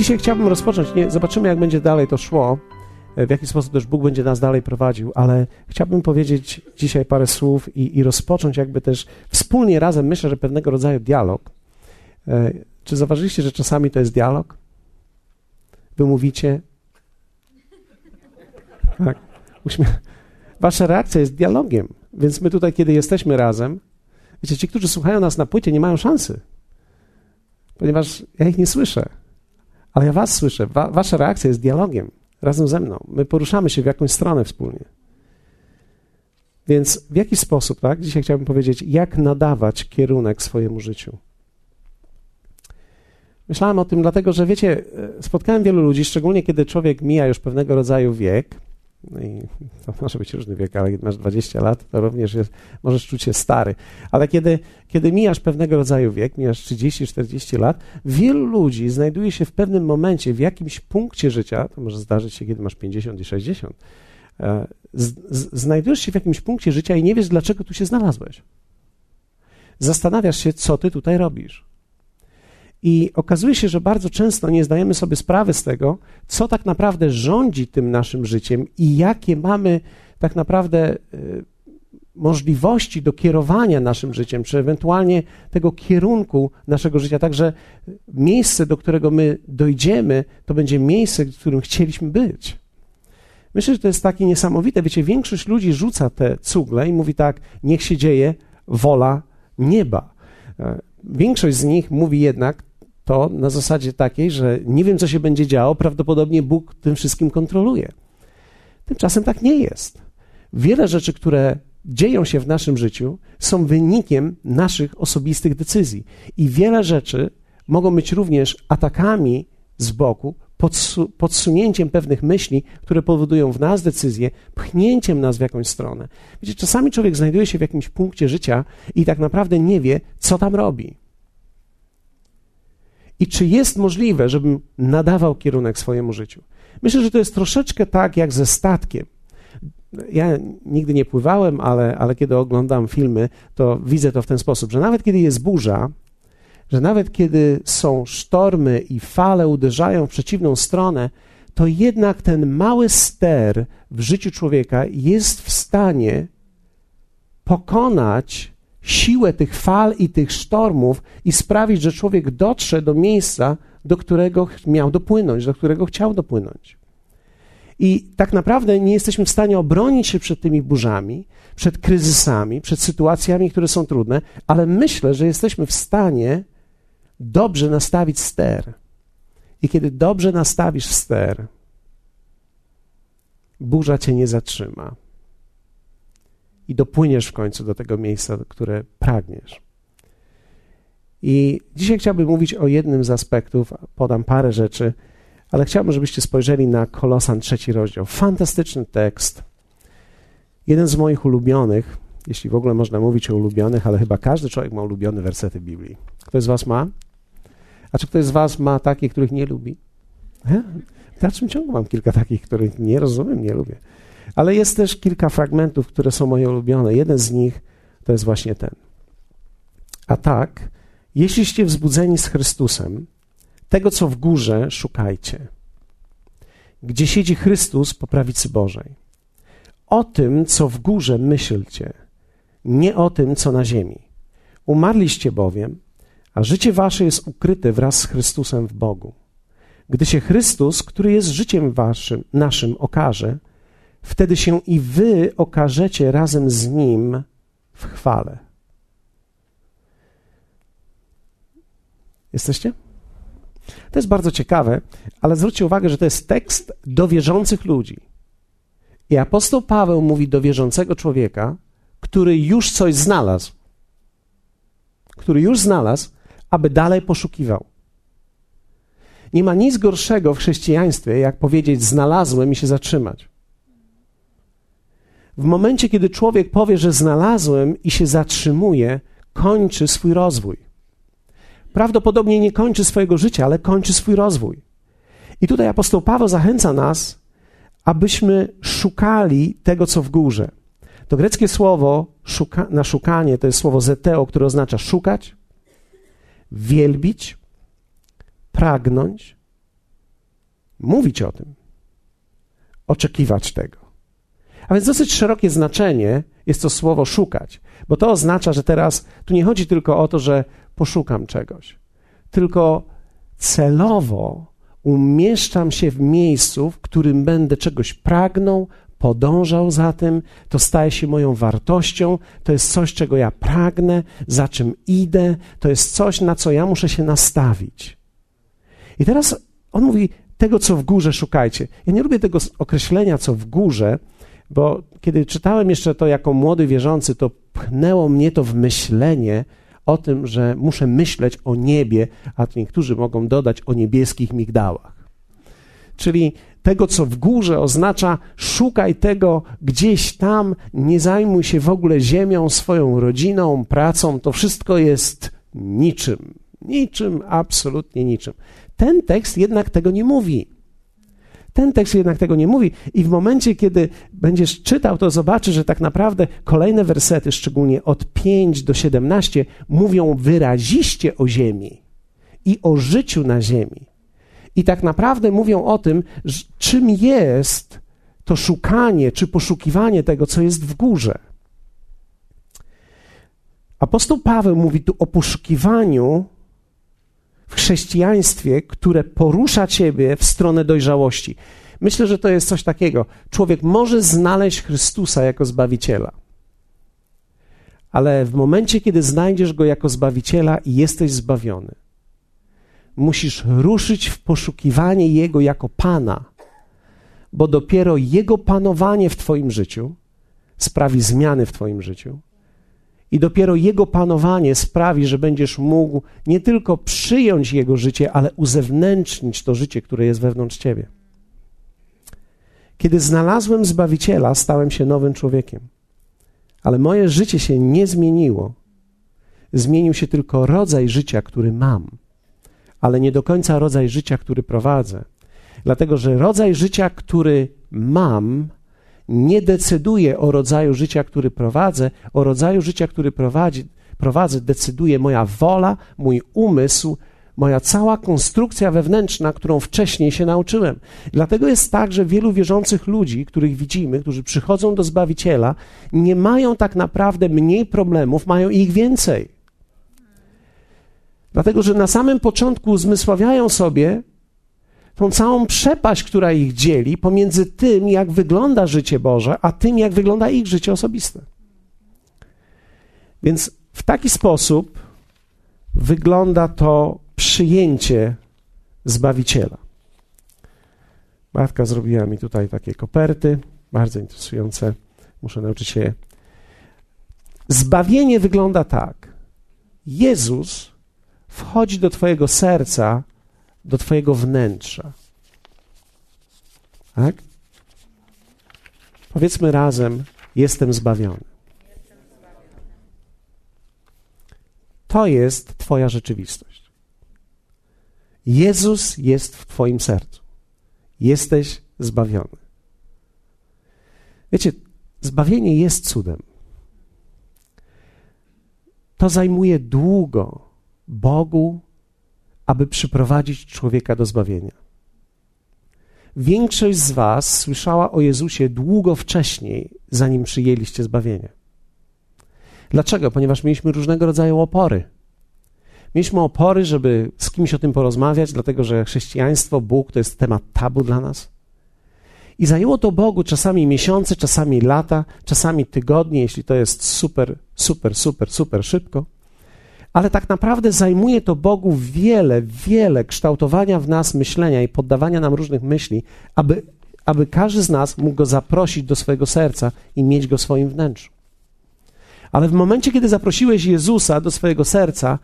dzisiaj chciałbym rozpocząć, nie, zobaczymy jak będzie dalej to szło, e, w jaki sposób też Bóg będzie nas dalej prowadził, ale chciałbym powiedzieć dzisiaj parę słów i, i rozpocząć jakby też wspólnie razem, myślę, że pewnego rodzaju dialog. E, czy zauważyliście, że czasami to jest dialog? Wy mówicie. Tak. Wasza reakcja jest dialogiem, więc my tutaj, kiedy jesteśmy razem, wiecie, ci, którzy słuchają nas na płycie, nie mają szansy, ponieważ ja ich nie słyszę, ale ja was słyszę. Wa wasza reakcja jest dialogiem razem ze mną. My poruszamy się w jakąś stronę wspólnie. Więc w jaki sposób, tak? Dzisiaj chciałbym powiedzieć, jak nadawać kierunek swojemu życiu. Myślałem o tym dlatego, że wiecie, e, spotkałem wielu ludzi, szczególnie kiedy człowiek mija już pewnego rodzaju wiek, no i to może być różny wiek, ale masz 20 lat, to również jest, możesz czuć się stary. Ale kiedy, kiedy mijasz pewnego rodzaju wiek, mijasz 30-40 lat, wielu ludzi znajduje się w pewnym momencie, w jakimś punkcie życia, to może zdarzyć się, kiedy masz 50 i 60, e, z, z, znajdujesz się w jakimś punkcie życia i nie wiesz, dlaczego tu się znalazłeś. Zastanawiasz się, co ty tutaj robisz. I okazuje się, że bardzo często nie zdajemy sobie sprawy z tego, co tak naprawdę rządzi tym naszym życiem i jakie mamy tak naprawdę y, możliwości do kierowania naszym życiem, czy ewentualnie tego kierunku naszego życia. Także miejsce, do którego my dojdziemy, to będzie miejsce, w którym chcieliśmy być. Myślę, że to jest takie niesamowite. Wiecie, większość ludzi rzuca te cugle i mówi tak: niech się dzieje wola nieba. E, większość z nich mówi jednak, to na zasadzie takiej, że nie wiem, co się będzie działo, prawdopodobnie Bóg tym wszystkim kontroluje. Tymczasem tak nie jest. Wiele rzeczy, które dzieją się w naszym życiu, są wynikiem naszych osobistych decyzji. I wiele rzeczy mogą być również atakami z boku, podsu podsunięciem pewnych myśli, które powodują w nas decyzję, pchnięciem nas w jakąś stronę. Wiecie, czasami człowiek znajduje się w jakimś punkcie życia i tak naprawdę nie wie, co tam robi. I czy jest możliwe, żebym nadawał kierunek swojemu życiu? Myślę, że to jest troszeczkę tak jak ze statkiem. Ja nigdy nie pływałem, ale, ale kiedy oglądam filmy, to widzę to w ten sposób, że nawet kiedy jest burza, że nawet kiedy są sztormy i fale uderzają w przeciwną stronę, to jednak ten mały ster w życiu człowieka jest w stanie pokonać siłę tych fal i tych sztormów i sprawić, że człowiek dotrze do miejsca, do którego miał dopłynąć, do którego chciał dopłynąć. I tak naprawdę nie jesteśmy w stanie obronić się przed tymi burzami, przed kryzysami, przed sytuacjami, które są trudne, ale myślę, że jesteśmy w stanie dobrze nastawić ster. I kiedy dobrze nastawisz ster, burza cię nie zatrzyma i dopłyniesz w końcu do tego miejsca, które pragniesz. I dzisiaj chciałbym mówić o jednym z aspektów, podam parę rzeczy, ale chciałbym, żebyście spojrzeli na Kolosan trzeci rozdział. Fantastyczny tekst. Jeden z moich ulubionych, jeśli w ogóle można mówić o ulubionych, ale chyba każdy człowiek ma ulubione wersety Biblii. Ktoś z was ma? A czy ktoś z was ma takie, których nie lubi? W dalszym ciągu mam kilka takich, których nie rozumiem, nie lubię. Ale jest też kilka fragmentów, które są moje ulubione. Jeden z nich to jest właśnie ten. A tak, jeśliście wzbudzeni z Chrystusem, tego co w górze szukajcie, gdzie siedzi Chrystus po prawicy Bożej. O tym, co w górze myślcie, nie o tym, co na ziemi. Umarliście bowiem, a życie wasze jest ukryte wraz z Chrystusem w Bogu. Gdy się Chrystus, który jest życiem waszym, naszym, okaże, wtedy się i wy okażecie razem z Nim w chwale. Jesteście? To jest bardzo ciekawe, ale zwróćcie uwagę, że to jest tekst do wierzących ludzi. I apostoł Paweł mówi do wierzącego człowieka, który już coś znalazł, który już znalazł, aby dalej poszukiwał. Nie ma nic gorszego w chrześcijaństwie, jak powiedzieć: Znalazłem i się zatrzymać. W momencie, kiedy człowiek powie, że znalazłem i się zatrzymuje, kończy swój rozwój. Prawdopodobnie nie kończy swojego życia, ale kończy swój rozwój. I tutaj apostoł Paweł zachęca nas, abyśmy szukali tego, co w górze. To greckie słowo szuka, na szukanie to jest słowo zeteo, które oznacza szukać, wielbić, pragnąć, mówić o tym, oczekiwać tego. A więc dosyć szerokie znaczenie jest to słowo szukać, bo to oznacza, że teraz tu nie chodzi tylko o to, że poszukam czegoś, tylko celowo umieszczam się w miejscu, w którym będę czegoś pragnął, podążał za tym, to staje się moją wartością, to jest coś, czego ja pragnę, za czym idę, to jest coś, na co ja muszę się nastawić. I teraz on mówi: tego, co w górze szukajcie. Ja nie lubię tego określenia, co w górze, bo kiedy czytałem jeszcze to jako młody wierzący, to pchnęło mnie to w myślenie o tym, że muszę myśleć o niebie, a niektórzy mogą dodać o niebieskich migdałach. Czyli tego, co w górze oznacza szukaj tego gdzieś tam, nie zajmuj się w ogóle ziemią, swoją rodziną, pracą, to wszystko jest niczym. Niczym, absolutnie niczym. Ten tekst jednak tego nie mówi. Ten tekst jednak tego nie mówi, i w momencie, kiedy będziesz czytał, to zobaczysz, że tak naprawdę kolejne wersety, szczególnie od 5 do 17, mówią wyraziście o ziemi i o życiu na ziemi. I tak naprawdę mówią o tym, czym jest to szukanie czy poszukiwanie tego, co jest w górze. Apostoł Paweł mówi tu o poszukiwaniu w chrześcijaństwie, które porusza ciebie w stronę dojrzałości. Myślę, że to jest coś takiego. Człowiek może znaleźć Chrystusa jako zbawiciela, ale w momencie, kiedy znajdziesz go jako zbawiciela i jesteś zbawiony, musisz ruszyć w poszukiwanie Jego jako Pana, bo dopiero Jego panowanie w Twoim życiu sprawi zmiany w Twoim życiu. I dopiero Jego panowanie sprawi, że będziesz mógł nie tylko przyjąć Jego życie, ale uzewnętrznić to życie, które jest wewnątrz Ciebie. Kiedy znalazłem Zbawiciela, stałem się nowym człowiekiem. Ale moje życie się nie zmieniło. Zmienił się tylko rodzaj życia, który mam ale nie do końca rodzaj życia, który prowadzę. Dlatego, że rodzaj życia, który mam, nie decyduje o rodzaju życia, który prowadzę, o rodzaju życia, który prowadzi, prowadzę, decyduje moja wola, mój umysł, moja cała konstrukcja wewnętrzna, którą wcześniej się nauczyłem. Dlatego jest tak, że wielu wierzących ludzi, których widzimy, którzy przychodzą do Zbawiciela, nie mają tak naprawdę mniej problemów, mają ich więcej. Dlatego, że na samym początku uzmysławiają sobie tą całą przepaść, która ich dzieli pomiędzy tym, jak wygląda życie Boże, a tym, jak wygląda ich życie osobiste. Więc w taki sposób wygląda to przyjęcie Zbawiciela. Matka zrobiła mi tutaj takie koperty, bardzo interesujące. Muszę nauczyć się. Zbawienie wygląda tak. Jezus wchodzi do Twojego serca, do Twojego wnętrza. Tak? Powiedzmy razem: Jestem zbawiony. To jest Twoja rzeczywistość. Jezus jest w Twoim sercu. Jesteś zbawiony. Wiecie, zbawienie jest cudem. To zajmuje długo Bogu, aby przyprowadzić człowieka do zbawienia. Większość z Was słyszała o Jezusie długo wcześniej, zanim przyjęliście zbawienie. Dlaczego? Ponieważ mieliśmy różnego rodzaju opory. Mieliśmy opory, żeby z kimś o tym porozmawiać, dlatego że chrześcijaństwo, Bóg to jest temat tabu dla nas. I zajęło to Bogu czasami miesiące, czasami lata, czasami tygodnie, jeśli to jest super, super, super, super szybko ale tak naprawdę zajmuje to Bogu wiele, wiele kształtowania w nas myślenia i poddawania nam różnych myśli, aby, aby każdy z nas mógł go zaprosić do swojego serca i mieć go w swoim wnętrzu. Ale w momencie, kiedy zaprosiłeś Jezusa do swojego serca,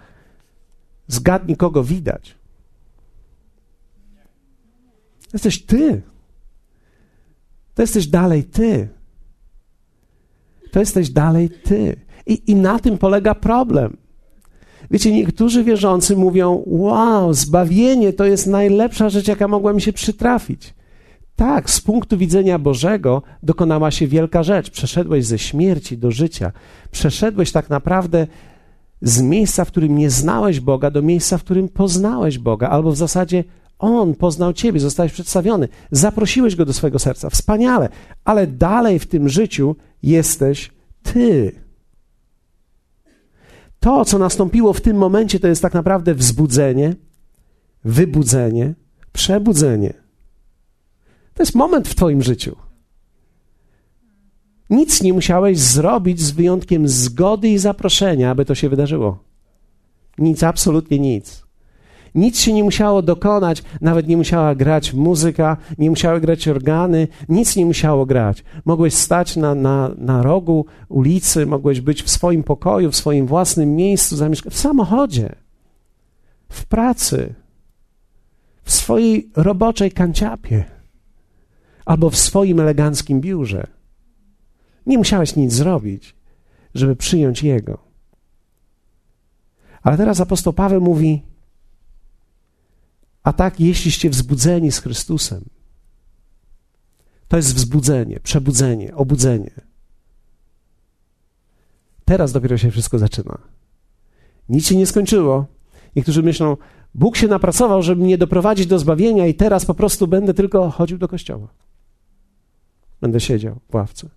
zgadnij, kogo widać. Jesteś ty. To jesteś dalej ty. To jesteś dalej ty. I, I na tym polega problem. Wiecie, niektórzy wierzący mówią: Wow, zbawienie to jest najlepsza rzecz, jaka mogła mi się przytrafić. Tak, z punktu widzenia Bożego dokonała się wielka rzecz. Przeszedłeś ze śmierci do życia. Przeszedłeś tak naprawdę z miejsca, w którym nie znałeś Boga, do miejsca, w którym poznałeś Boga, albo w zasadzie On poznał Ciebie, zostałeś przedstawiony, zaprosiłeś Go do swojego serca. Wspaniale, ale dalej w tym życiu jesteś Ty. To, co nastąpiło w tym momencie, to jest tak naprawdę wzbudzenie, wybudzenie, przebudzenie. To jest moment w Twoim życiu. Nic nie musiałeś zrobić z wyjątkiem zgody i zaproszenia, aby to się wydarzyło. Nic, absolutnie nic. Nic się nie musiało dokonać, nawet nie musiała grać muzyka, nie musiały grać organy, nic nie musiało grać. Mogłeś stać na, na, na rogu ulicy, mogłeś być w swoim pokoju, w swoim własnym miejscu, zamieszkać w samochodzie, w pracy, w swojej roboczej kanciapie albo w swoim eleganckim biurze. Nie musiałeś nic zrobić, żeby przyjąć Jego. Ale teraz apostoł Paweł mówi: A tak, jeśliście wzbudzeni z Chrystusem, to jest wzbudzenie, przebudzenie, obudzenie. Teraz dopiero się wszystko zaczyna. Nic się nie skończyło. Niektórzy myślą, Bóg się napracował, żeby mnie doprowadzić do zbawienia, i teraz po prostu będę tylko chodził do kościoła. Będę siedział w ławce.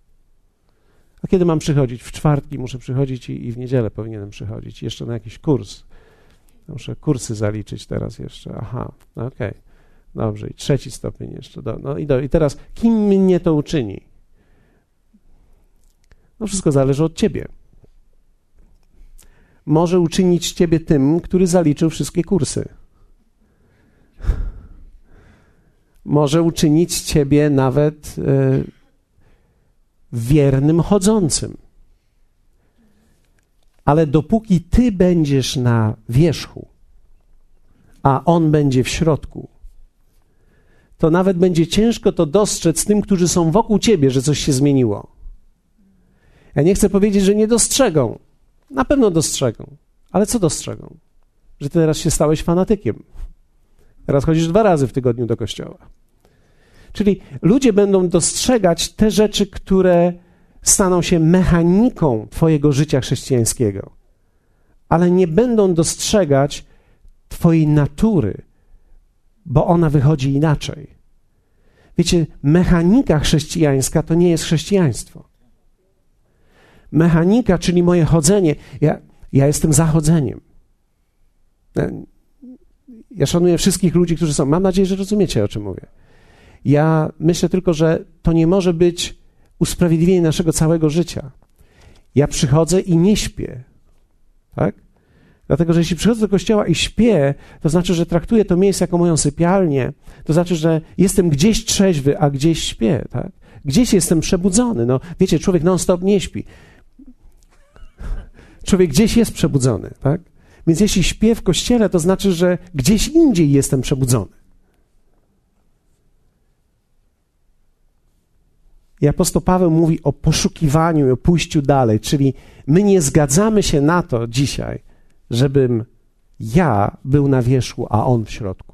A kiedy mam przychodzić? W czwartki muszę przychodzić i, i w niedzielę powinienem przychodzić. Jeszcze na jakiś kurs. Muszę kursy zaliczyć teraz jeszcze. Aha, okej. Okay. Dobrze, i trzeci stopień jeszcze. Do, no i, do, i teraz, kim mnie to uczyni? No wszystko zależy od ciebie. Może uczynić ciebie tym, który zaliczył wszystkie kursy. Może uczynić ciebie nawet... Yy, wiernym chodzącym. Ale dopóki ty będziesz na wierzchu, a on będzie w środku, to nawet będzie ciężko to dostrzec tym, którzy są wokół ciebie, że coś się zmieniło. Ja nie chcę powiedzieć, że nie dostrzegą. Na pewno dostrzegą. Ale co dostrzegą? Że ty teraz się stałeś fanatykiem. Teraz chodzisz dwa razy w tygodniu do kościoła. Czyli ludzie będą dostrzegać te rzeczy, które staną się mechaniką Twojego życia chrześcijańskiego, ale nie będą dostrzegać Twojej natury, bo ona wychodzi inaczej. Wiecie, mechanika chrześcijańska to nie jest chrześcijaństwo. Mechanika, czyli moje chodzenie, ja, ja jestem zachodzeniem. Ja szanuję wszystkich ludzi, którzy są. Mam nadzieję, że rozumiecie, o czym mówię. Ja myślę tylko, że to nie może być usprawiedliwienie naszego całego życia. Ja przychodzę i nie śpię. Tak? Dlatego, że jeśli przychodzę do kościoła i śpię, to znaczy, że traktuję to miejsce jako moją sypialnię. To znaczy, że jestem gdzieś trzeźwy, a gdzieś śpię. Tak? Gdzieś jestem przebudzony. No, wiecie, człowiek non-stop nie śpi. Człowiek gdzieś jest przebudzony. Tak? Więc jeśli śpię w kościele, to znaczy, że gdzieś indziej jestem przebudzony. I apostoł Paweł mówi o poszukiwaniu i o pójściu dalej, czyli my nie zgadzamy się na to dzisiaj, żebym ja był na wierzchu, a on w środku.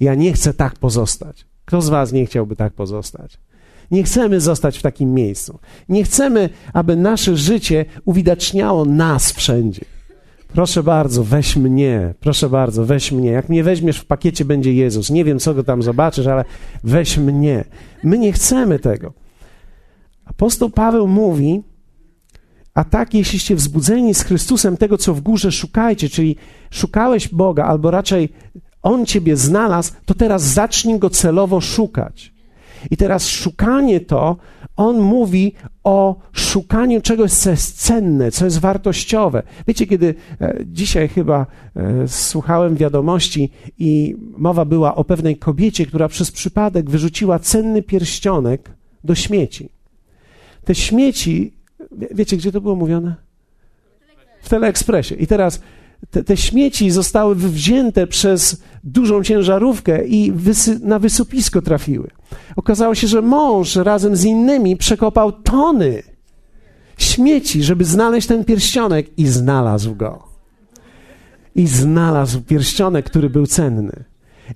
Ja nie chcę tak pozostać. Kto z Was nie chciałby tak pozostać? Nie chcemy zostać w takim miejscu. Nie chcemy, aby nasze życie uwidaczniało nas wszędzie. Proszę bardzo, weź mnie, proszę bardzo, weź mnie. Jak mnie weźmiesz w pakiecie, będzie Jezus. Nie wiem, co go tam zobaczysz, ale weź mnie. My nie chcemy tego. Apostoł Paweł mówi, a tak, jeśliście wzbudzeni z Chrystusem tego, co w górze szukajcie, czyli szukałeś Boga, albo raczej On ciebie znalazł, to teraz zacznij go celowo szukać. I teraz szukanie to, on mówi o szukaniu czegoś, co jest cenne, co jest wartościowe. Wiecie, kiedy e, dzisiaj chyba e, słuchałem wiadomości i mowa była o pewnej kobiecie, która przez przypadek wyrzuciła cenny pierścionek do śmieci. Te śmieci, wiecie, gdzie to było mówione? W Teleekspresie. I teraz te, te, śmieci zostały wzięte przez dużą ciężarówkę i wysy, na wysypisko trafiły. Okazało się, że mąż razem z innymi przekopał tony śmieci, żeby znaleźć ten pierścionek i znalazł go. I znalazł pierścionek, który był cenny.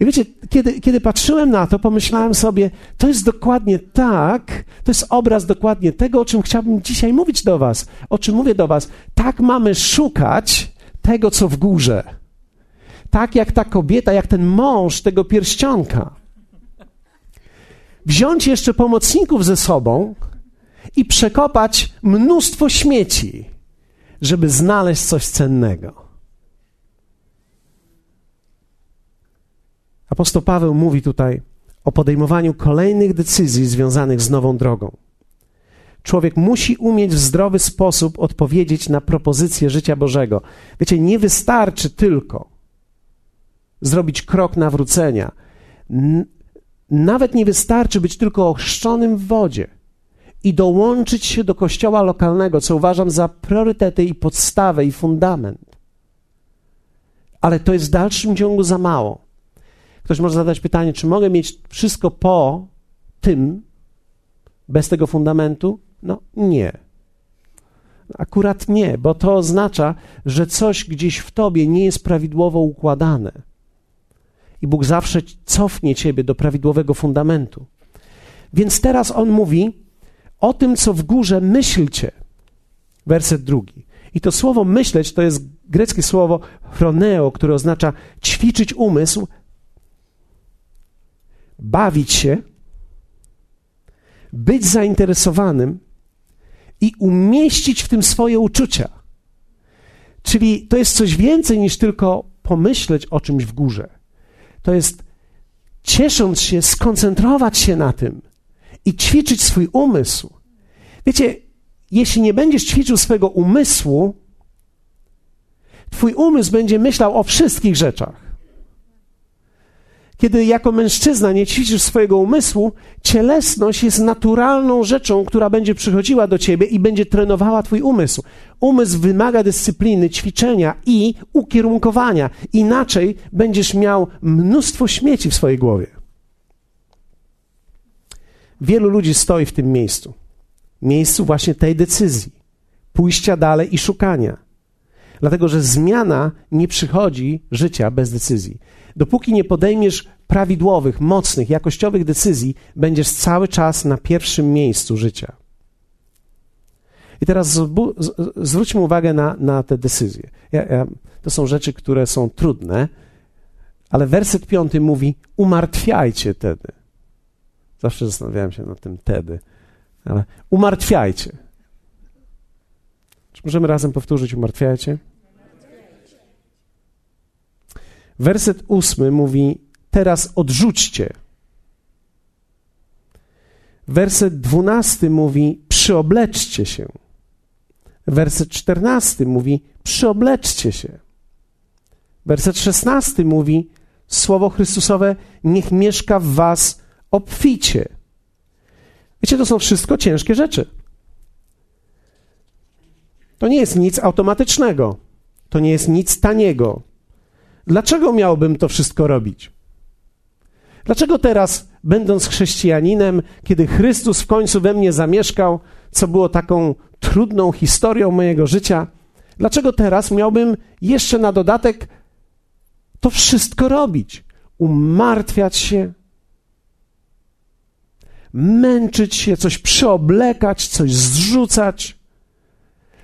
I wiecie, kiedy, kiedy patrzyłem na to, pomyślałem sobie, to jest dokładnie tak, to jest obraz dokładnie tego, o czym chciałbym dzisiaj mówić do Was, o czym mówię do Was. Tak mamy szukać tego, co w górze. tak jak ta kobieta, jak ten mąż tego pierścionka. Wziąć jeszcze pomocników ze sobą i przekopać mnóstwo śmieci, żeby znaleźć coś cennego. Apostoł Paweł mówi tutaj o podejmowaniu kolejnych decyzji związanych z nową drogą. Człowiek musi umieć w zdrowy sposób odpowiedzieć na propozycję życia Bożego. Wiecie, nie wystarczy tylko zrobić krok nawrócenia. Nawet nie wystarczy być tylko ochrzczonym w wodzie i dołączyć się do kościoła lokalnego, co uważam za priorytety i podstawę i fundament. Ale to jest w dalszym ciągu za mało. Ktoś może zadać pytanie, czy mogę mieć wszystko po tym, bez tego fundamentu? No nie. Akurat nie, bo to oznacza, że coś gdzieś w tobie nie jest prawidłowo układane. I Bóg zawsze cofnie ciebie do prawidłowego fundamentu. Więc teraz on mówi o tym, co w górze myślcie. Werset drugi. I to słowo myśleć to jest greckie słowo chroneo, które oznacza ćwiczyć umysł, bawić się, być zainteresowanym i umieścić w tym swoje uczucia. Czyli to jest coś więcej niż tylko pomyśleć o czymś w górze. To jest ciesząc się, skoncentrować się na tym i ćwiczyć swój umysł. Wiecie, jeśli nie będziesz ćwiczył swojego umysłu, twój umysł będzie myślał o wszystkich rzeczach. Kiedy jako mężczyzna nie ćwiczysz swojego umysłu, cielesność jest naturalną rzeczą, która będzie przychodziła do ciebie i będzie trenowała twój umysł. Umysł wymaga dyscypliny, ćwiczenia i ukierunkowania. Inaczej będziesz miał mnóstwo śmieci w swojej głowie. Wielu ludzi stoi w tym miejscu. Miejscu właśnie tej decyzji. Pójścia dalej i szukania. Dlatego, że zmiana nie przychodzi życia bez decyzji. Dopóki nie podejmiesz prawidłowych, mocnych, jakościowych decyzji, będziesz cały czas na pierwszym miejscu życia. I teraz zwróćmy uwagę na, na te decyzje. Ja, ja, to są rzeczy, które są trudne, ale werset piąty mówi: umartwiajcie tedy. Zawsze zastanawiałem się nad tym tedy, ale umartwiajcie. Czy możemy razem powtórzyć umartwiajcie? Werset ósmy mówi: Teraz odrzućcie. Werset dwunasty mówi: Przyobleczcie się. Werset czternasty mówi: Przyobleczcie się. Werset szesnasty mówi: Słowo Chrystusowe niech mieszka w was obficie. Wiecie, to są wszystko ciężkie rzeczy. To nie jest nic automatycznego. To nie jest nic taniego. Dlaczego miałbym to wszystko robić? Dlaczego teraz, będąc chrześcijaninem, kiedy Chrystus w końcu we mnie zamieszkał, co było taką trudną historią mojego życia, dlaczego teraz miałbym jeszcze na dodatek to wszystko robić? Umartwiać się, męczyć się, coś przyoblekać, coś zrzucać,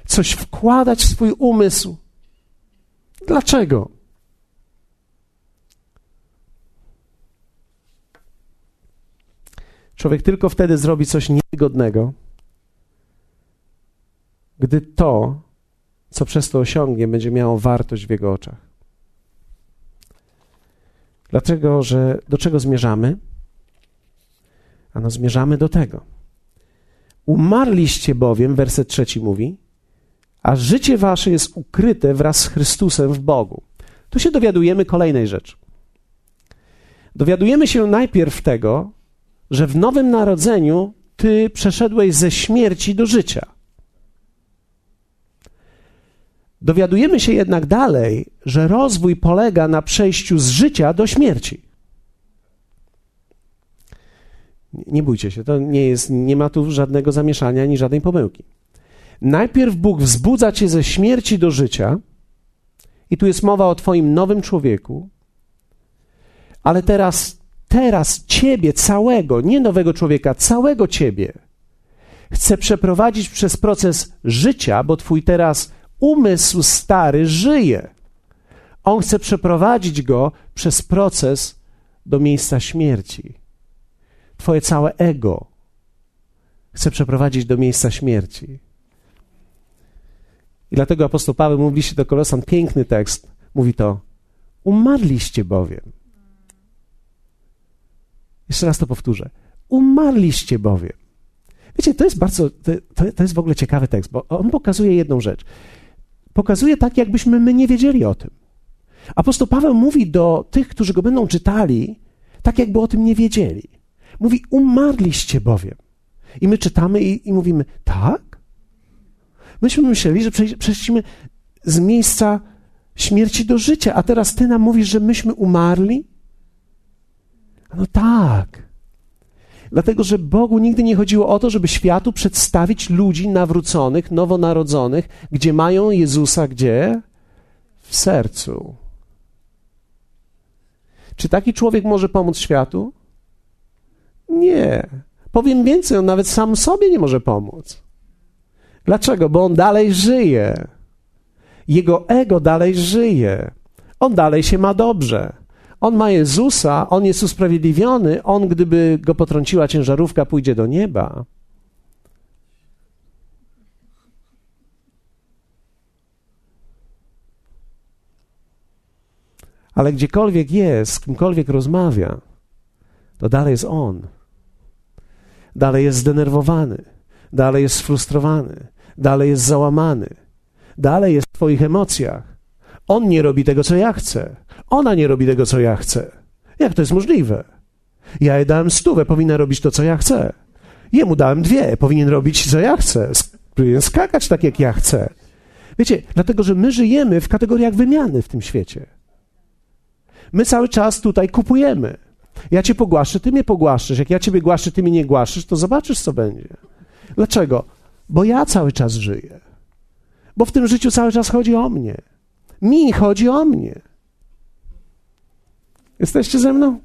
coś wkładać w swój umysł. Dlaczego? Człowiek tylko wtedy zrobi coś niewygodnego, gdy to, co przez to osiągnie, będzie miało wartość w jego oczach. Dlatego, że do czego zmierzamy? Ano zmierzamy do tego. Umarliście bowiem, werset trzeci mówi, a życie wasze jest ukryte wraz z Chrystusem w Bogu. Tu się dowiadujemy kolejnej rzeczy. Dowiadujemy się najpierw tego, że w Nowym Narodzeniu ty przeszedłeś ze śmierci do życia. Dowiadujemy się jednak dalej, że rozwój polega na przejściu z życia do śmierci. Nie bójcie się, to nie jest, nie ma tu żadnego zamieszania ani żadnej pomyłki. Najpierw Bóg wzbudza cię ze śmierci do życia, i tu jest mowa o Twoim nowym człowieku, ale teraz teraz ciebie całego, nie nowego człowieka, całego ciebie, chce przeprowadzić przez proces życia, bo twój teraz umysł stary żyje. On chce przeprowadzić go przez proces do miejsca śmierci. Twoje całe ego chce przeprowadzić do miejsca śmierci. I dlatego apostoł Paweł mówi się do Kolosan, piękny tekst, mówi to, umarliście bowiem. Jeszcze raz to powtórzę. Umarliście bowiem. Wiecie, to jest bardzo, to, to jest w ogóle ciekawy tekst, bo on pokazuje jedną rzecz. Pokazuje tak, jakbyśmy my nie wiedzieli o tym. Apostoł Paweł mówi do tych, którzy go będą czytali, tak jakby o tym nie wiedzieli. Mówi, umarliście bowiem. I my czytamy i, i mówimy, tak? Myśmy myśleli, że przeszliśmy z miejsca śmierci do życia, a teraz ty nam mówisz, że myśmy umarli? No tak. Dlatego, że Bogu nigdy nie chodziło o to, żeby światu przedstawić ludzi nawróconych, nowonarodzonych, gdzie mają Jezusa gdzie? W sercu. Czy taki człowiek może pomóc światu? Nie. Powiem więcej, on nawet sam sobie nie może pomóc. Dlaczego? Bo on dalej żyje. Jego ego dalej żyje. On dalej się ma dobrze. On ma Jezusa, on jest usprawiedliwiony, on, gdyby go potrąciła ciężarówka, pójdzie do nieba. Ale gdziekolwiek jest, z kimkolwiek rozmawia, to dalej jest on. Dalej jest zdenerwowany, dalej jest sfrustrowany, dalej jest załamany, dalej jest w Twoich emocjach. On nie robi tego, co ja chcę. Ona nie robi tego, co ja chcę. Jak to jest możliwe? Ja jej dałem stówę, powinna robić to, co ja chcę. Jemu dałem dwie, powinien robić, co ja chcę. Powinien skakać tak, jak ja chcę. Wiecie, dlatego, że my żyjemy w kategoriach wymiany w tym świecie. My cały czas tutaj kupujemy. Ja cię pogłaszczę, ty mnie pogłaszczysz. Jak ja ciebie głaszczę, ty mnie nie głaszczysz, to zobaczysz, co będzie. Dlaczego? Bo ja cały czas żyję. Bo w tym życiu cały czas chodzi o mnie. Mi chodzi o mnie. Jesteście ze mną?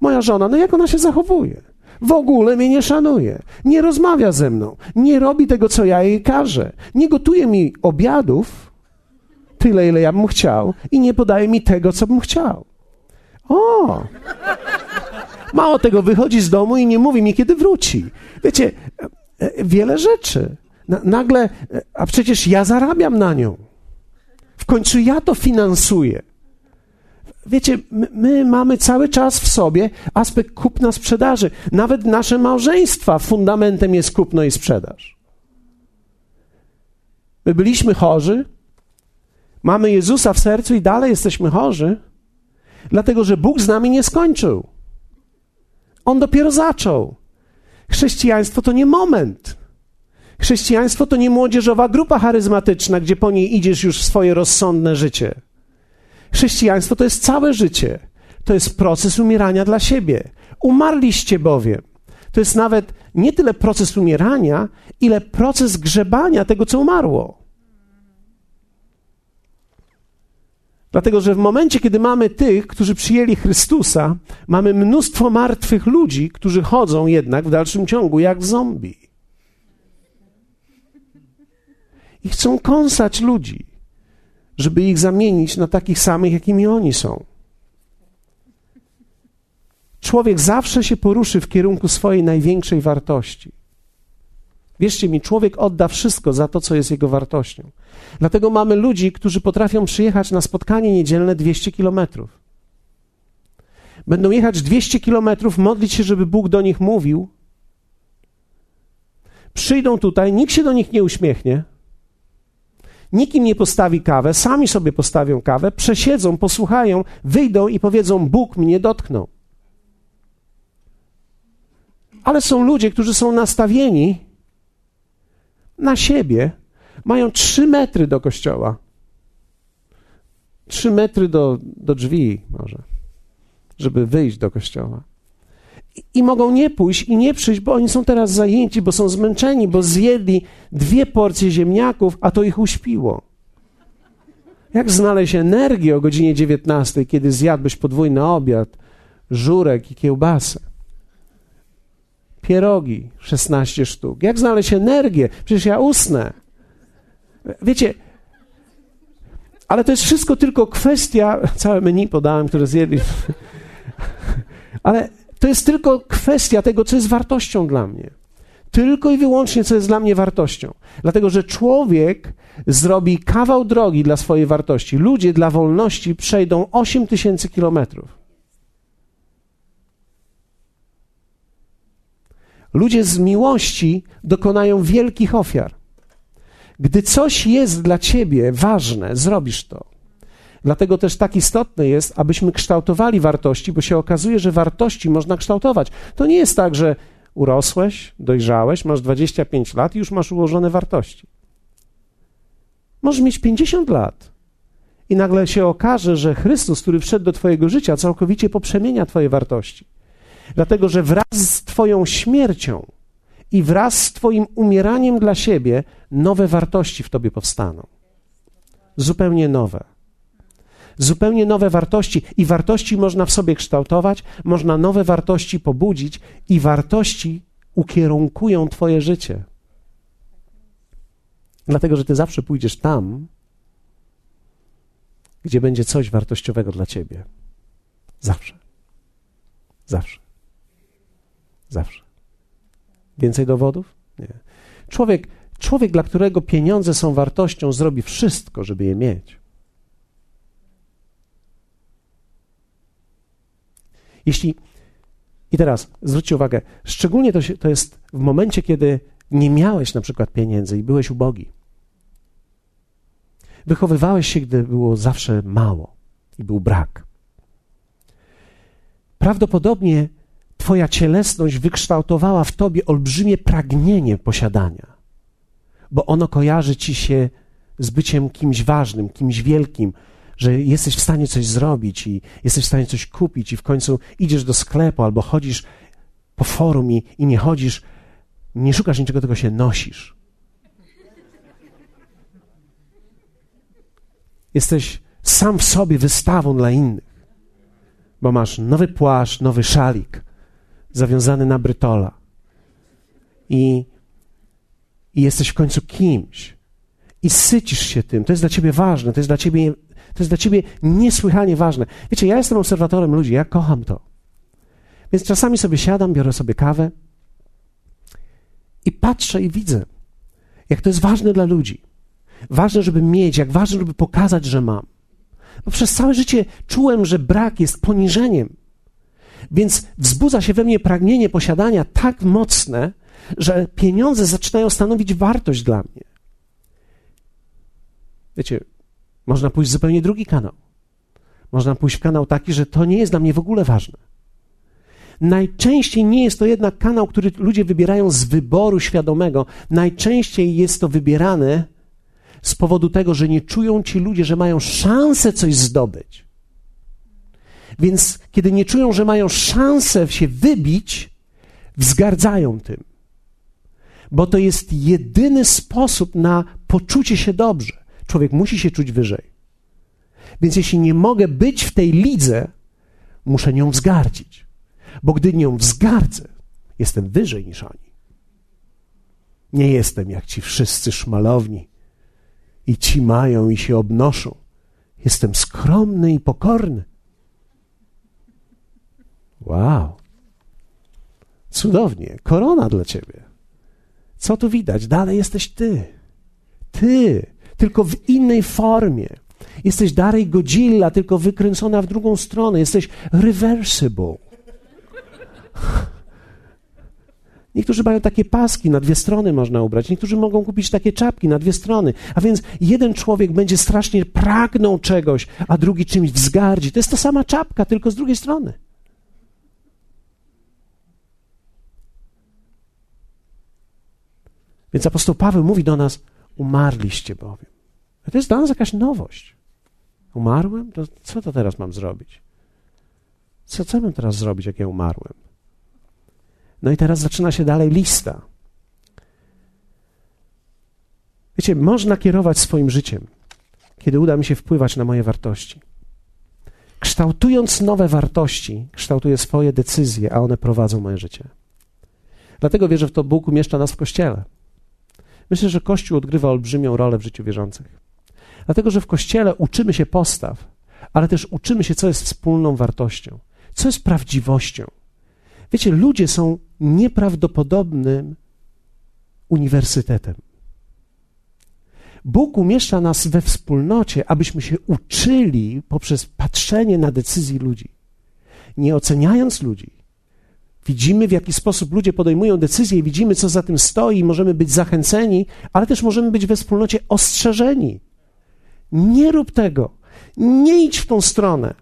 Moja żona, no jak ona się zachowuje? W ogóle mnie nie szanuje, nie rozmawia ze mną, nie robi tego, co ja jej każę, nie gotuje mi obiadów tyle, ile ja bym chciał i nie podaje mi tego, co bym chciał. O! Mało tego, wychodzi z domu i nie mówi mi, kiedy wróci. Wiecie, e, e, wiele rzeczy. Nagle, e, a przecież ja zarabiam na nią. W końcu ja to finansuję. Wiecie, my, my, mamy cały czas w sobie aspekt kupna sprzedaży. Nawet nasze małżeństwa fundamentem jest kupno i sprzedaż. My byliśmy chorzy, mamy Jezusa w sercu i dalej jesteśmy chorzy, dlatego że Bóg z nami nie skończył. On dopiero zaczął. Chrześcijaństwo to nie moment. Chrześcijaństwo to nie młodzieżowa grupa charyzmatyczna, gdzie po niej idziesz już w swoje rozsądne życie. Chrześcijaństwo to jest całe życie. To jest proces umierania dla siebie. Umarliście bowiem. To jest nawet nie tyle proces umierania, ile proces grzebania tego, co umarło. Dlatego, że w momencie, kiedy mamy tych, którzy przyjęli Chrystusa, mamy mnóstwo martwych ludzi, którzy chodzą jednak w dalszym ciągu jak zombie. I chcą kąsać ludzi żeby ich zamienić na takich samych, jakimi oni są. Człowiek zawsze się poruszy w kierunku swojej największej wartości. Wierzcie mi, człowiek odda wszystko za to, co jest jego wartością. Dlatego mamy ludzi, którzy potrafią przyjechać na spotkanie niedzielne 200 kilometrów. Będą jechać 200 kilometrów, modlić się, żeby Bóg do nich mówił. Przyjdą tutaj, nikt się do nich nie uśmiechnie nikim nie postawi kawę, sami sobie postawią kawę, przesiedzą, posłuchają, wyjdą i powiedzą: Bóg mnie dotknął. Ale są ludzie, którzy są nastawieni na siebie, mają trzy metry do kościoła. Trzy metry do, do drzwi, może, żeby wyjść do kościoła i mogą nie pójść i nie przyjść, bo oni są teraz zajęci, bo są zmęczeni, bo zjedli dwie porcje ziemniaków, a to ich uśpiło. Jak znaleźć energię o godzinie 19, kiedy zjadłeś podwójny obiad, żurek i kiełbasę? Pierogi 16 sztuk. Jak znaleźć energię? Przecież ja usnę. Wiecie, Ale to jest wszystko tylko kwestia, całe menu podałem, które zjedli. Ale to jest tylko kwestia tego, co jest wartością dla mnie. Tylko i wyłącznie, co jest dla mnie wartością. Dlatego, że człowiek zrobi kawał drogi dla swojej wartości. Ludzie dla wolności przejdą 8 tysięcy kilometrów. Ludzie z miłości dokonają wielkich ofiar. Gdy coś jest dla ciebie ważne, zrobisz to. Dlatego też tak istotne jest, abyśmy kształtowali wartości, bo się okazuje, że wartości można kształtować. To nie jest tak, że urosłeś, dojrzałeś, masz 25 lat i już masz ułożone wartości. Możesz mieć 50 lat i nagle się okaże, że Chrystus, który wszedł do Twojego życia, całkowicie poprzemienia Twoje wartości. Dlatego, że wraz z Twoją śmiercią i wraz z Twoim umieraniem dla siebie nowe wartości w Tobie powstaną. Zupełnie nowe. Zupełnie nowe wartości i wartości można w sobie kształtować, można nowe wartości pobudzić i wartości ukierunkują Twoje życie. Dlatego, że Ty zawsze pójdziesz tam, gdzie będzie coś wartościowego dla Ciebie. Zawsze. Zawsze. Zawsze. Więcej dowodów? Nie. Człowiek, człowiek, dla którego pieniądze są wartością, zrobi wszystko, żeby je mieć. Jeśli. I teraz zwróćcie uwagę, szczególnie to, się, to jest w momencie, kiedy nie miałeś na przykład pieniędzy i byłeś ubogi. Wychowywałeś się, gdy było zawsze mało i był brak. Prawdopodobnie Twoja cielesność wykształtowała w Tobie olbrzymie pragnienie posiadania, bo ono kojarzy Ci się z byciem kimś ważnym, kimś wielkim, że jesteś w stanie coś zrobić i jesteś w stanie coś kupić, i w końcu idziesz do sklepu albo chodzisz po forum i, i nie chodzisz, nie szukasz niczego, tylko się nosisz. Jesteś sam w sobie wystawą dla innych, bo masz nowy płaszcz, nowy szalik, zawiązany na brytola. I, I jesteś w końcu kimś. I sycisz się tym. To jest dla ciebie ważne, to jest dla ciebie, to jest dla ciebie niesłychanie ważne. Wiecie, ja jestem obserwatorem ludzi, ja kocham to. Więc czasami sobie siadam, biorę sobie kawę i patrzę i widzę, jak to jest ważne dla ludzi. Ważne, żeby mieć, jak ważne, żeby pokazać, że mam. Bo przez całe życie czułem, że brak jest poniżeniem. Więc wzbudza się we mnie pragnienie posiadania tak mocne, że pieniądze zaczynają stanowić wartość dla mnie. Wiecie, można pójść w zupełnie drugi kanał. Można pójść w kanał taki, że to nie jest dla mnie w ogóle ważne. Najczęściej nie jest to jednak kanał, który ludzie wybierają z wyboru świadomego. Najczęściej jest to wybierane z powodu tego, że nie czują ci ludzie, że mają szansę coś zdobyć. Więc kiedy nie czują, że mają szansę się wybić, wzgardzają tym. Bo to jest jedyny sposób na poczucie się dobrze. Człowiek musi się czuć wyżej. Więc jeśli nie mogę być w tej lidze, muszę nią wzgardzić. Bo gdy nią wzgardzę, jestem wyżej niż oni. Nie jestem jak ci wszyscy szmalowni i ci mają i się obnoszą. Jestem skromny i pokorny. Wow. Cudownie. Korona dla ciebie. Co tu widać? Dalej jesteś ty. Ty, tylko w innej formie. Jesteś dalej Godzilla, tylko wykręcona w drugą stronę. Jesteś reversible. Niektórzy mają takie paski, na dwie strony można ubrać. Niektórzy mogą kupić takie czapki na dwie strony. A więc jeden człowiek będzie strasznie pragnął czegoś, a drugi czymś wzgardzi. To jest ta sama czapka, tylko z drugiej strony. Więc apostoł Paweł mówi do nas: Umarliście bowiem. To jest dla nas jakaś nowość. Umarłem? To co to teraz mam zrobić? Co, co mam teraz zrobić, jak ja umarłem? No i teraz zaczyna się dalej lista. Wiecie, można kierować swoim życiem, kiedy uda mi się wpływać na moje wartości. Kształtując nowe wartości, kształtuję swoje decyzje, a one prowadzą moje życie. Dlatego wierzę w to, Bóg umieszcza nas w kościele. Myślę, że Kościół odgrywa olbrzymią rolę w życiu wierzących. Dlatego, że w kościele uczymy się postaw, ale też uczymy się, co jest wspólną wartością, co jest prawdziwością. Wiecie, ludzie są nieprawdopodobnym uniwersytetem. Bóg umieszcza nas we wspólnocie, abyśmy się uczyli poprzez patrzenie na decyzji ludzi. Nie oceniając ludzi, widzimy, w jaki sposób ludzie podejmują decyzje, widzimy, co za tym stoi, możemy być zachęceni, ale też możemy być we wspólnocie ostrzeżeni. Nie rób tego, nie idź w tą stronę.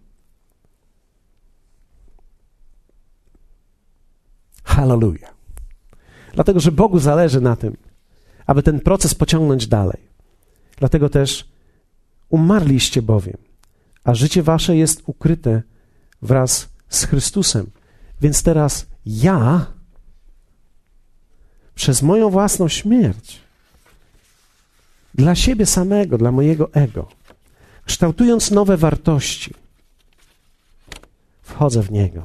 Hallelujah. Dlatego, że Bogu zależy na tym, aby ten proces pociągnąć dalej. Dlatego też umarliście bowiem, a życie wasze jest ukryte wraz z Chrystusem. Więc teraz ja przez moją własną śmierć dla siebie samego, dla mojego ego, kształtując nowe wartości, wchodzę w Niego.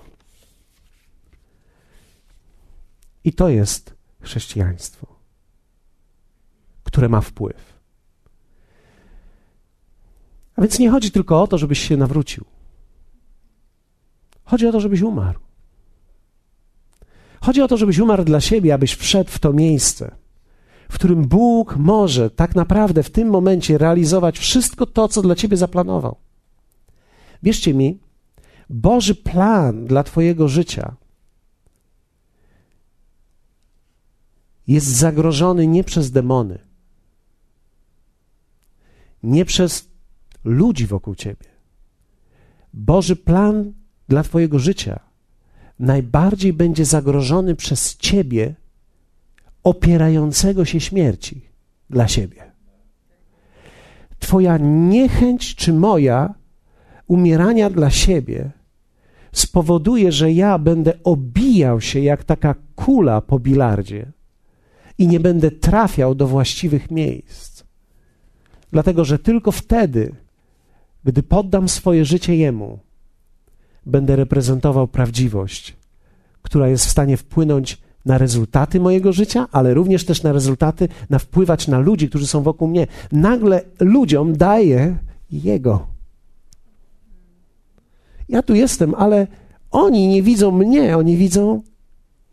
I to jest chrześcijaństwo, które ma wpływ. A więc nie chodzi tylko o to, żebyś się nawrócił. Chodzi o to, żebyś umarł. Chodzi o to, żebyś umarł dla siebie, abyś wszedł w to miejsce, w którym Bóg może tak naprawdę w tym momencie realizować wszystko to, co dla ciebie zaplanował. Wierzcie mi, Boży plan dla Twojego życia jest zagrożony nie przez demony, nie przez ludzi wokół Ciebie. Boży plan dla Twojego życia najbardziej będzie zagrożony przez Ciebie, opierającego się śmierci dla siebie. Twoja niechęć czy moja umierania dla siebie spowoduje, że ja będę obijał się jak taka kula po bilardzie i nie będę trafiał do właściwych miejsc. Dlatego, że tylko wtedy, gdy poddam swoje życie Jemu, będę reprezentował prawdziwość, która jest w stanie wpłynąć na rezultaty mojego życia, ale również też na rezultaty, na wpływać na ludzi, którzy są wokół mnie. Nagle ludziom daję Jego. Ja tu jestem, ale oni nie widzą mnie, oni widzą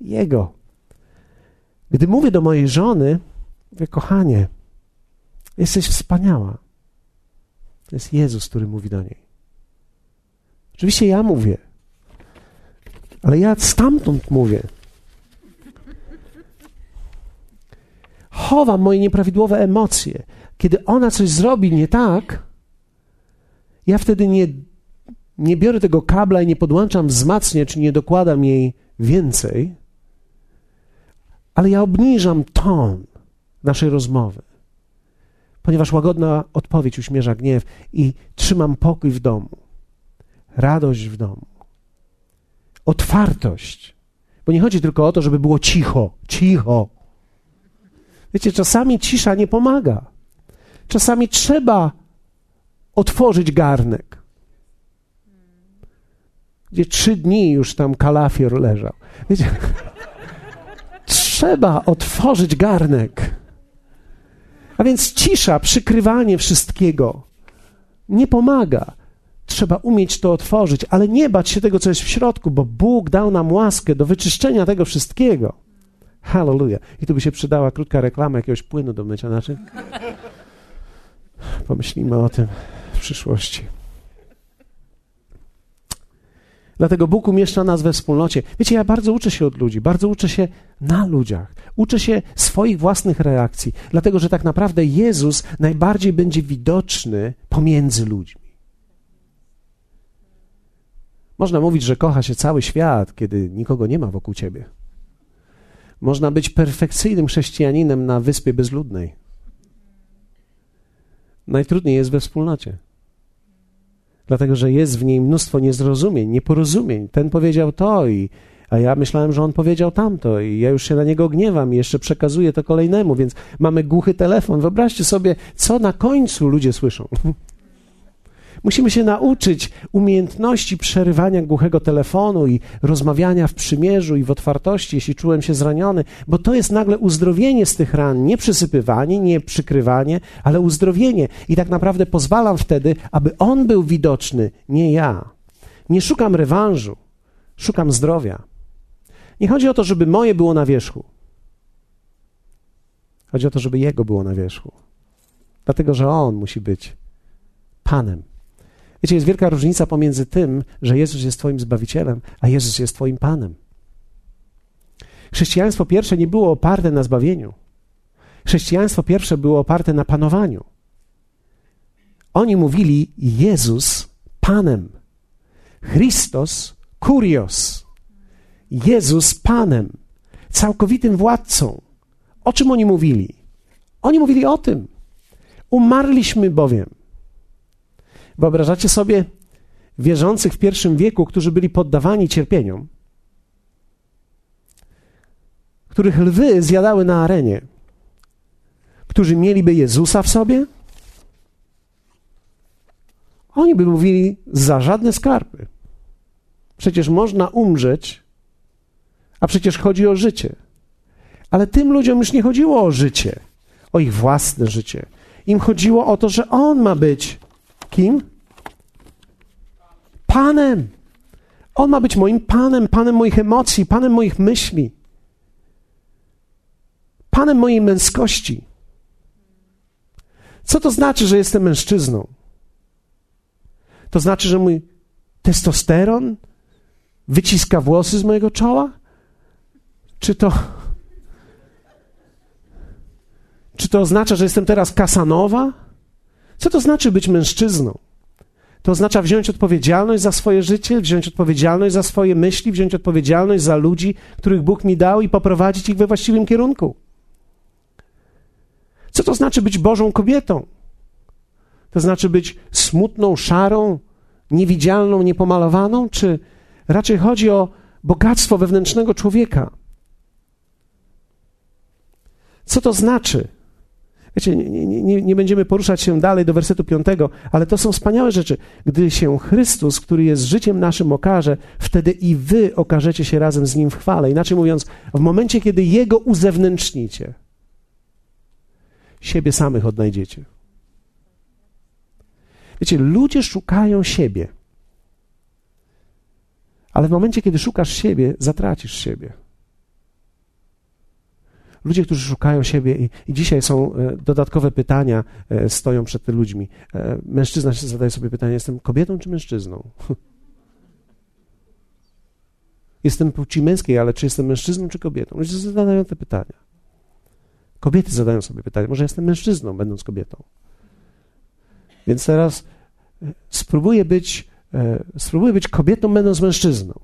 Jego. Gdy mówię do mojej żony, mówię, kochanie, jesteś wspaniała. To jest Jezus, który mówi do niej. Oczywiście ja mówię, ale ja stamtąd mówię. Chowam moje nieprawidłowe emocje. Kiedy ona coś zrobi nie tak, ja wtedy nie, nie biorę tego kabla i nie podłączam wzmacniacz, nie dokładam jej więcej, ale ja obniżam ton naszej rozmowy, ponieważ łagodna odpowiedź uśmierza gniew i trzymam pokój w domu, radość w domu, otwartość. Bo nie chodzi tylko o to, żeby było cicho, cicho. Wiecie, czasami cisza nie pomaga. Czasami trzeba otworzyć garnek, gdzie trzy dni już tam kalafior leżał. Wiecie, trzeba otworzyć garnek. A więc cisza, przykrywanie wszystkiego nie pomaga. Trzeba umieć to otworzyć, ale nie bać się tego, co jest w środku, bo Bóg dał nam łaskę do wyczyszczenia tego wszystkiego. Hallelujah. I tu by się przydała krótka reklama jakiegoś płynu do mycia naczyń. Pomyślimy o tym w przyszłości. Dlatego Bóg umieszcza nas we wspólnocie. Wiecie, ja bardzo uczę się od ludzi, bardzo uczę się na ludziach. Uczę się swoich własnych reakcji, dlatego że tak naprawdę Jezus najbardziej będzie widoczny pomiędzy ludźmi. Można mówić, że kocha się cały świat, kiedy nikogo nie ma wokół ciebie. Można być perfekcyjnym chrześcijaninem na wyspie bezludnej. Najtrudniej jest we wspólnocie dlatego że jest w niej mnóstwo niezrozumień, nieporozumień. Ten powiedział to i a ja myślałem, że on powiedział tamto i ja już się na niego gniewam i jeszcze przekazuję to kolejnemu, więc mamy głuchy telefon. Wyobraźcie sobie, co na końcu ludzie słyszą. Musimy się nauczyć umiejętności przerywania głuchego telefonu i rozmawiania w przymierzu i w otwartości, jeśli czułem się zraniony, bo to jest nagle uzdrowienie z tych ran, nie przysypywanie, nie przykrywanie, ale uzdrowienie. I tak naprawdę pozwalam wtedy, aby On był widoczny, nie ja. Nie szukam rewanżu, szukam zdrowia. Nie chodzi o to, żeby moje było na wierzchu. Chodzi o to, żeby Jego było na wierzchu. Dlatego, że On musi być Panem. Wiecie, jest wielka różnica pomiędzy tym, że Jezus jest Twoim Zbawicielem, a Jezus jest Twoim Panem. Chrześcijaństwo pierwsze nie było oparte na zbawieniu. Chrześcijaństwo pierwsze było oparte na panowaniu. Oni mówili Jezus Panem. Christos Kurios. Jezus Panem. Całkowitym władcą. O czym oni mówili? Oni mówili o tym. Umarliśmy bowiem. Wyobrażacie sobie wierzących w pierwszym wieku, którzy byli poddawani cierpieniom, których lwy zjadały na arenie, którzy mieliby Jezusa w sobie? Oni by mówili za żadne skarby. Przecież można umrzeć, a przecież chodzi o życie. Ale tym ludziom już nie chodziło o życie, o ich własne życie. Im chodziło o to, że On ma być kim? Panem. On ma być moim Panem, Panem moich emocji, Panem moich myśli, Panem mojej męskości. Co to znaczy, że jestem mężczyzną? To znaczy, że mój testosteron wyciska włosy z mojego czoła? Czy to. Czy to oznacza, że jestem teraz kasanowa? Co to znaczy być mężczyzną? To oznacza wziąć odpowiedzialność za swoje życie, wziąć odpowiedzialność za swoje myśli, wziąć odpowiedzialność za ludzi, których Bóg mi dał i poprowadzić ich we właściwym kierunku. Co to znaczy być Bożą kobietą? To znaczy być smutną, szarą, niewidzialną, niepomalowaną, czy raczej chodzi o bogactwo wewnętrznego człowieka? Co to znaczy? Wiecie, nie, nie, nie, będziemy poruszać się dalej do wersetu piątego, ale to są wspaniałe rzeczy. Gdy się Chrystus, który jest życiem naszym, okaże, wtedy i wy okażecie się razem z Nim w chwale. Inaczej mówiąc, w momencie, kiedy Jego uzewnętrznicie, siebie samych odnajdziecie. Wiecie, ludzie szukają siebie, ale w momencie, kiedy szukasz siebie, zatracisz siebie. Ludzie, którzy szukają siebie i, i dzisiaj są e, dodatkowe pytania, e, stoją przed tymi ludźmi. E, mężczyzna się zadaje sobie pytanie, jestem kobietą czy mężczyzną? Jestem płci męskiej, ale czy jestem mężczyzną czy kobietą? Ludzie zadają te pytania. Kobiety zadają sobie pytanie, może jestem mężczyzną, będąc kobietą. Więc teraz spróbuję być, spróbuję być kobietą, będąc mężczyzną.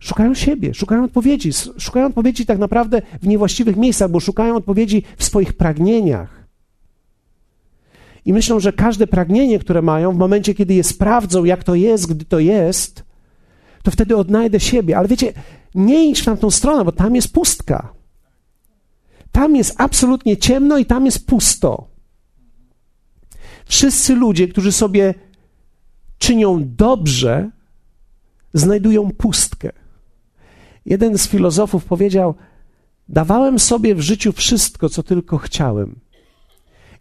Szukają siebie, szukają odpowiedzi, szukają odpowiedzi tak naprawdę w niewłaściwych miejscach, bo szukają odpowiedzi w swoich pragnieniach. I myślą, że każde pragnienie, które mają, w momencie, kiedy je sprawdzą, jak to jest, gdy to jest, to wtedy odnajdę siebie. Ale wiecie, nie idź w tamtą stronę, bo tam jest pustka. Tam jest absolutnie ciemno i tam jest pusto. Wszyscy ludzie, którzy sobie czynią dobrze, znajdują pustkę. Jeden z filozofów powiedział: Dawałem sobie w życiu wszystko, co tylko chciałem.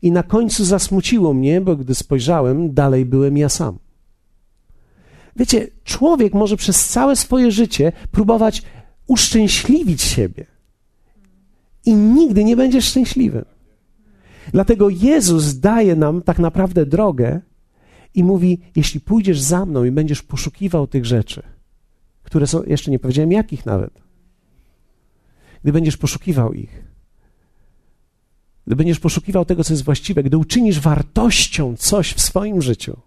I na końcu zasmuciło mnie, bo gdy spojrzałem, dalej byłem ja sam. Wiecie, człowiek może przez całe swoje życie próbować uszczęśliwić siebie. I nigdy nie będziesz szczęśliwy. Dlatego Jezus daje nam tak naprawdę drogę i mówi: Jeśli pójdziesz za mną i będziesz poszukiwał tych rzeczy, które są, jeszcze nie powiedziałem jakich nawet. Gdy będziesz poszukiwał ich, gdy będziesz poszukiwał tego, co jest właściwe, gdy uczynisz wartością coś w swoim życiu,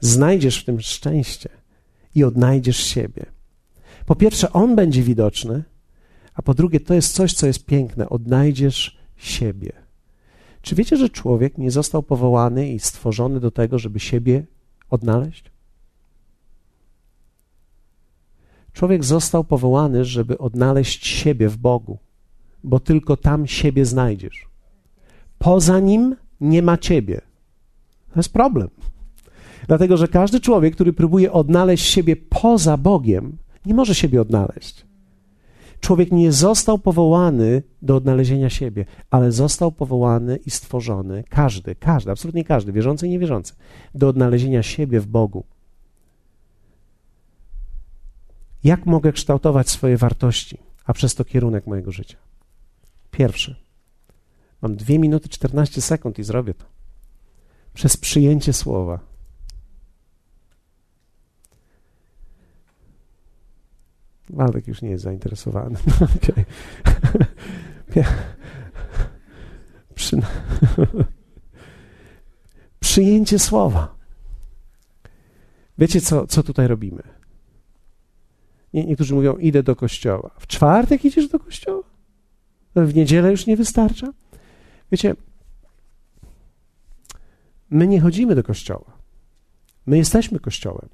znajdziesz w tym szczęście i odnajdziesz siebie. Po pierwsze, on będzie widoczny, a po drugie, to jest coś, co jest piękne odnajdziesz siebie. Czy wiecie, że człowiek nie został powołany i stworzony do tego, żeby siebie odnaleźć? Człowiek został powołany, żeby odnaleźć siebie w Bogu, bo tylko tam siebie znajdziesz. Poza nim nie ma ciebie. To jest problem. Dlatego, że każdy człowiek, który próbuje odnaleźć siebie poza Bogiem, nie może siebie odnaleźć. Człowiek nie został powołany do odnalezienia siebie, ale został powołany i stworzony, każdy, każdy, absolutnie każdy, wierzący i niewierzący, do odnalezienia siebie w Bogu. Jak mogę kształtować swoje wartości, a przez to kierunek mojego życia? Pierwszy. Mam 2 minuty 14 sekund i zrobię to. Przez przyjęcie słowa. Waldek już nie jest zainteresowany. Okay. Przy... Przyjęcie słowa. Wiecie, co, co tutaj robimy? Nie, niektórzy mówią, idę do kościoła. W czwartek idziesz do kościoła? W niedzielę już nie wystarcza? Wiecie, my nie chodzimy do kościoła. My jesteśmy kościołem.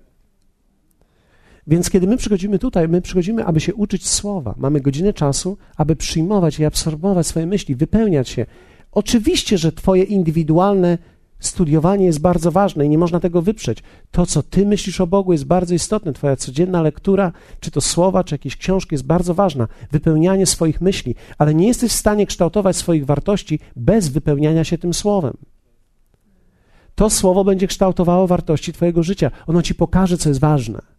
Więc kiedy my przychodzimy tutaj, my przychodzimy, aby się uczyć słowa. Mamy godzinę czasu, aby przyjmować i absorbować swoje myśli, wypełniać się. Oczywiście, że Twoje indywidualne studiowanie jest bardzo ważne i nie można tego wyprzeć. To, co Ty myślisz o Bogu, jest bardzo istotne. Twoja codzienna lektura, czy to słowa, czy jakieś książki, jest bardzo ważna. Wypełnianie swoich myśli, ale nie jesteś w stanie kształtować swoich wartości bez wypełniania się tym słowem. To słowo będzie kształtowało wartości Twojego życia. Ono Ci pokaże, co jest ważne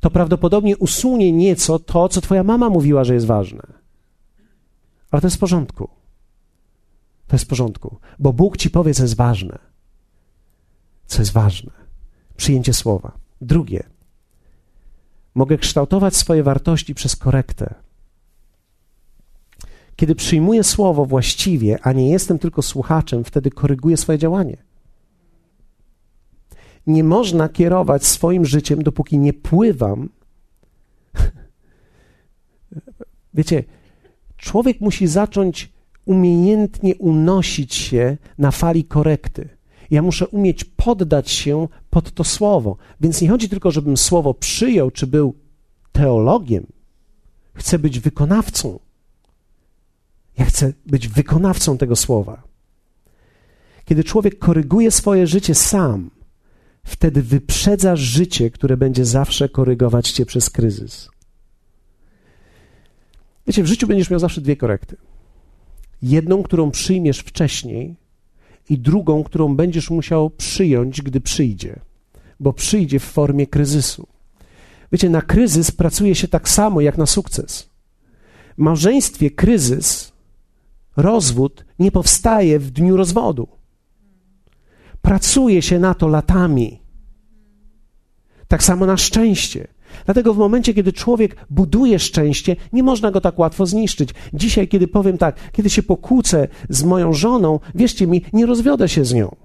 to prawdopodobnie usunie nieco to, co twoja mama mówiła, że jest ważne. Ale to jest w porządku. To jest w porządku, bo Bóg ci powie, co jest ważne. Co jest ważne. Przyjęcie słowa. Drugie. Mogę kształtować swoje wartości przez korektę. Kiedy przyjmuję słowo właściwie, a nie jestem tylko słuchaczem, wtedy koryguję swoje działanie nie można kierować swoim życiem, dopóki nie pływam. Wiecie, człowiek musi zacząć umiejętnie unosić się na fali korekty. Ja muszę umieć poddać się pod to słowo. Więc nie chodzi tylko, żebym słowo przyjął, czy był teologiem. Chcę być wykonawcą. Ja chcę być wykonawcą tego słowa. Kiedy człowiek koryguje swoje życie sam, wtedy wyprzedzasz życie, które będzie zawsze korygować cię przez kryzys. Wiecie, w życiu będziesz miał zawsze dwie korekty. Jedną, którą przyjmiesz wcześniej, i drugą, którą będziesz musiał przyjąć, gdy przyjdzie, bo przyjdzie w formie kryzysu. Wiecie, na kryzys pracuje się tak samo jak na sukces. W małżeństwie kryzys, rozwód nie powstaje w dniu rozwodu. Pracuje się na to latami. Tak samo na szczęście. Dlatego w momencie, kiedy człowiek buduje szczęście, nie można go tak łatwo zniszczyć. Dzisiaj, kiedy powiem tak, kiedy się pokłócę z moją żoną, wierzcie mi, nie rozwiodę się z nią.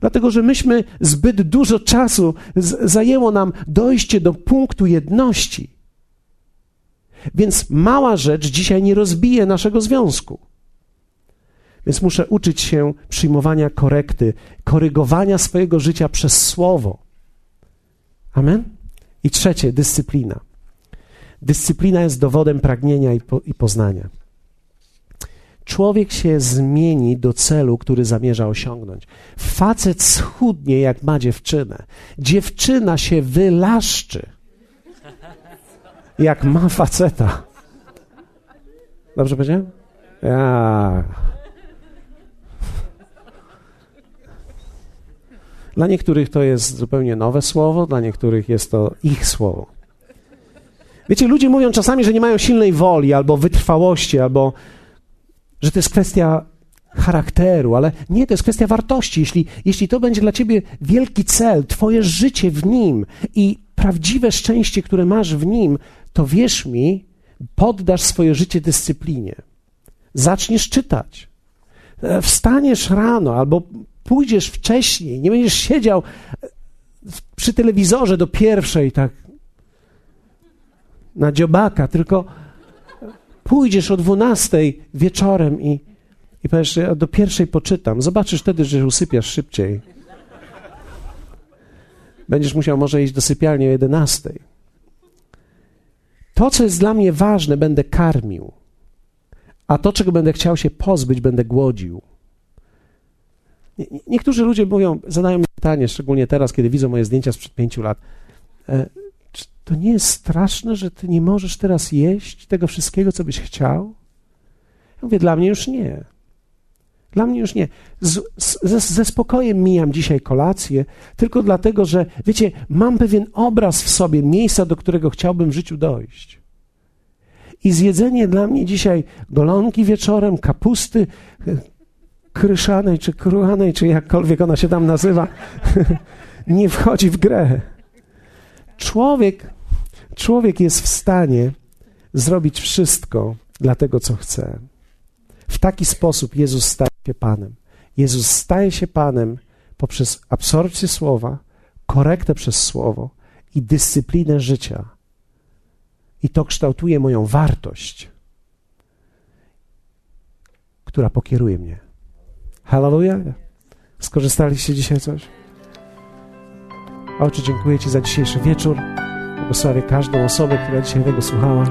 Dlatego, że myśmy zbyt dużo czasu zajęło nam dojście do punktu jedności. Więc mała rzecz dzisiaj nie rozbije naszego związku. Więc muszę uczyć się przyjmowania korekty, korygowania swojego życia przez słowo. Amen? I trzecie, dyscyplina. Dyscyplina jest dowodem pragnienia i, po, i poznania. Człowiek się zmieni do celu, który zamierza osiągnąć. Facet schudnie, jak ma dziewczynę. Dziewczyna się wylaszczy, jak ma faceta. Dobrze powiedziałem? Ja. Dla niektórych to jest zupełnie nowe słowo, dla niektórych jest to ich słowo. Wiecie, ludzie mówią czasami, że nie mają silnej woli albo wytrwałości, albo że to jest kwestia charakteru, ale nie, to jest kwestia wartości. Jeśli, jeśli to będzie dla ciebie wielki cel, twoje życie w nim i prawdziwe szczęście, które masz w nim, to wierz mi, poddasz swoje życie dyscyplinie. Zaczniesz czytać. E, wstaniesz rano albo pójdziesz wcześniej, nie będziesz siedział przy telewizorze do pierwszej, tak na dziobaka, tylko pójdziesz o dwunastej wieczorem i, i powiesz, ja do pierwszej poczytam. Zobaczysz wtedy, że usypiasz szybciej. Będziesz musiał może iść do sypialni o jedenastej. To, co jest dla mnie ważne, będę karmił, a to, czego będę chciał się pozbyć, będę głodził. Niektórzy ludzie mówią, zadają mi pytanie, szczególnie teraz, kiedy widzą moje zdjęcia sprzed pięciu lat. E, czy to nie jest straszne, że ty nie możesz teraz jeść tego wszystkiego, co byś chciał? Ja mówię, dla mnie już nie. Dla mnie już nie. Z, z, ze spokojem mijam dzisiaj kolację, tylko dlatego, że, wiecie, mam pewien obraz w sobie miejsca, do którego chciałbym w życiu dojść. I zjedzenie dla mnie dzisiaj golonki wieczorem, kapusty kryszanej czy kruchanej, czy jakkolwiek ona się tam nazywa, nie wchodzi w grę. Człowiek, człowiek jest w stanie zrobić wszystko dla tego, co chce. W taki sposób Jezus staje się Panem. Jezus staje się Panem poprzez absorpcję słowa, korektę przez słowo i dyscyplinę życia. I to kształtuje moją wartość, która pokieruje mnie. Hallelujah. Skorzystaliście dzisiaj coś? Ojcze, dziękuję Ci za dzisiejszy wieczór. Błogosławię każdą osobę, która dzisiaj tego słuchała.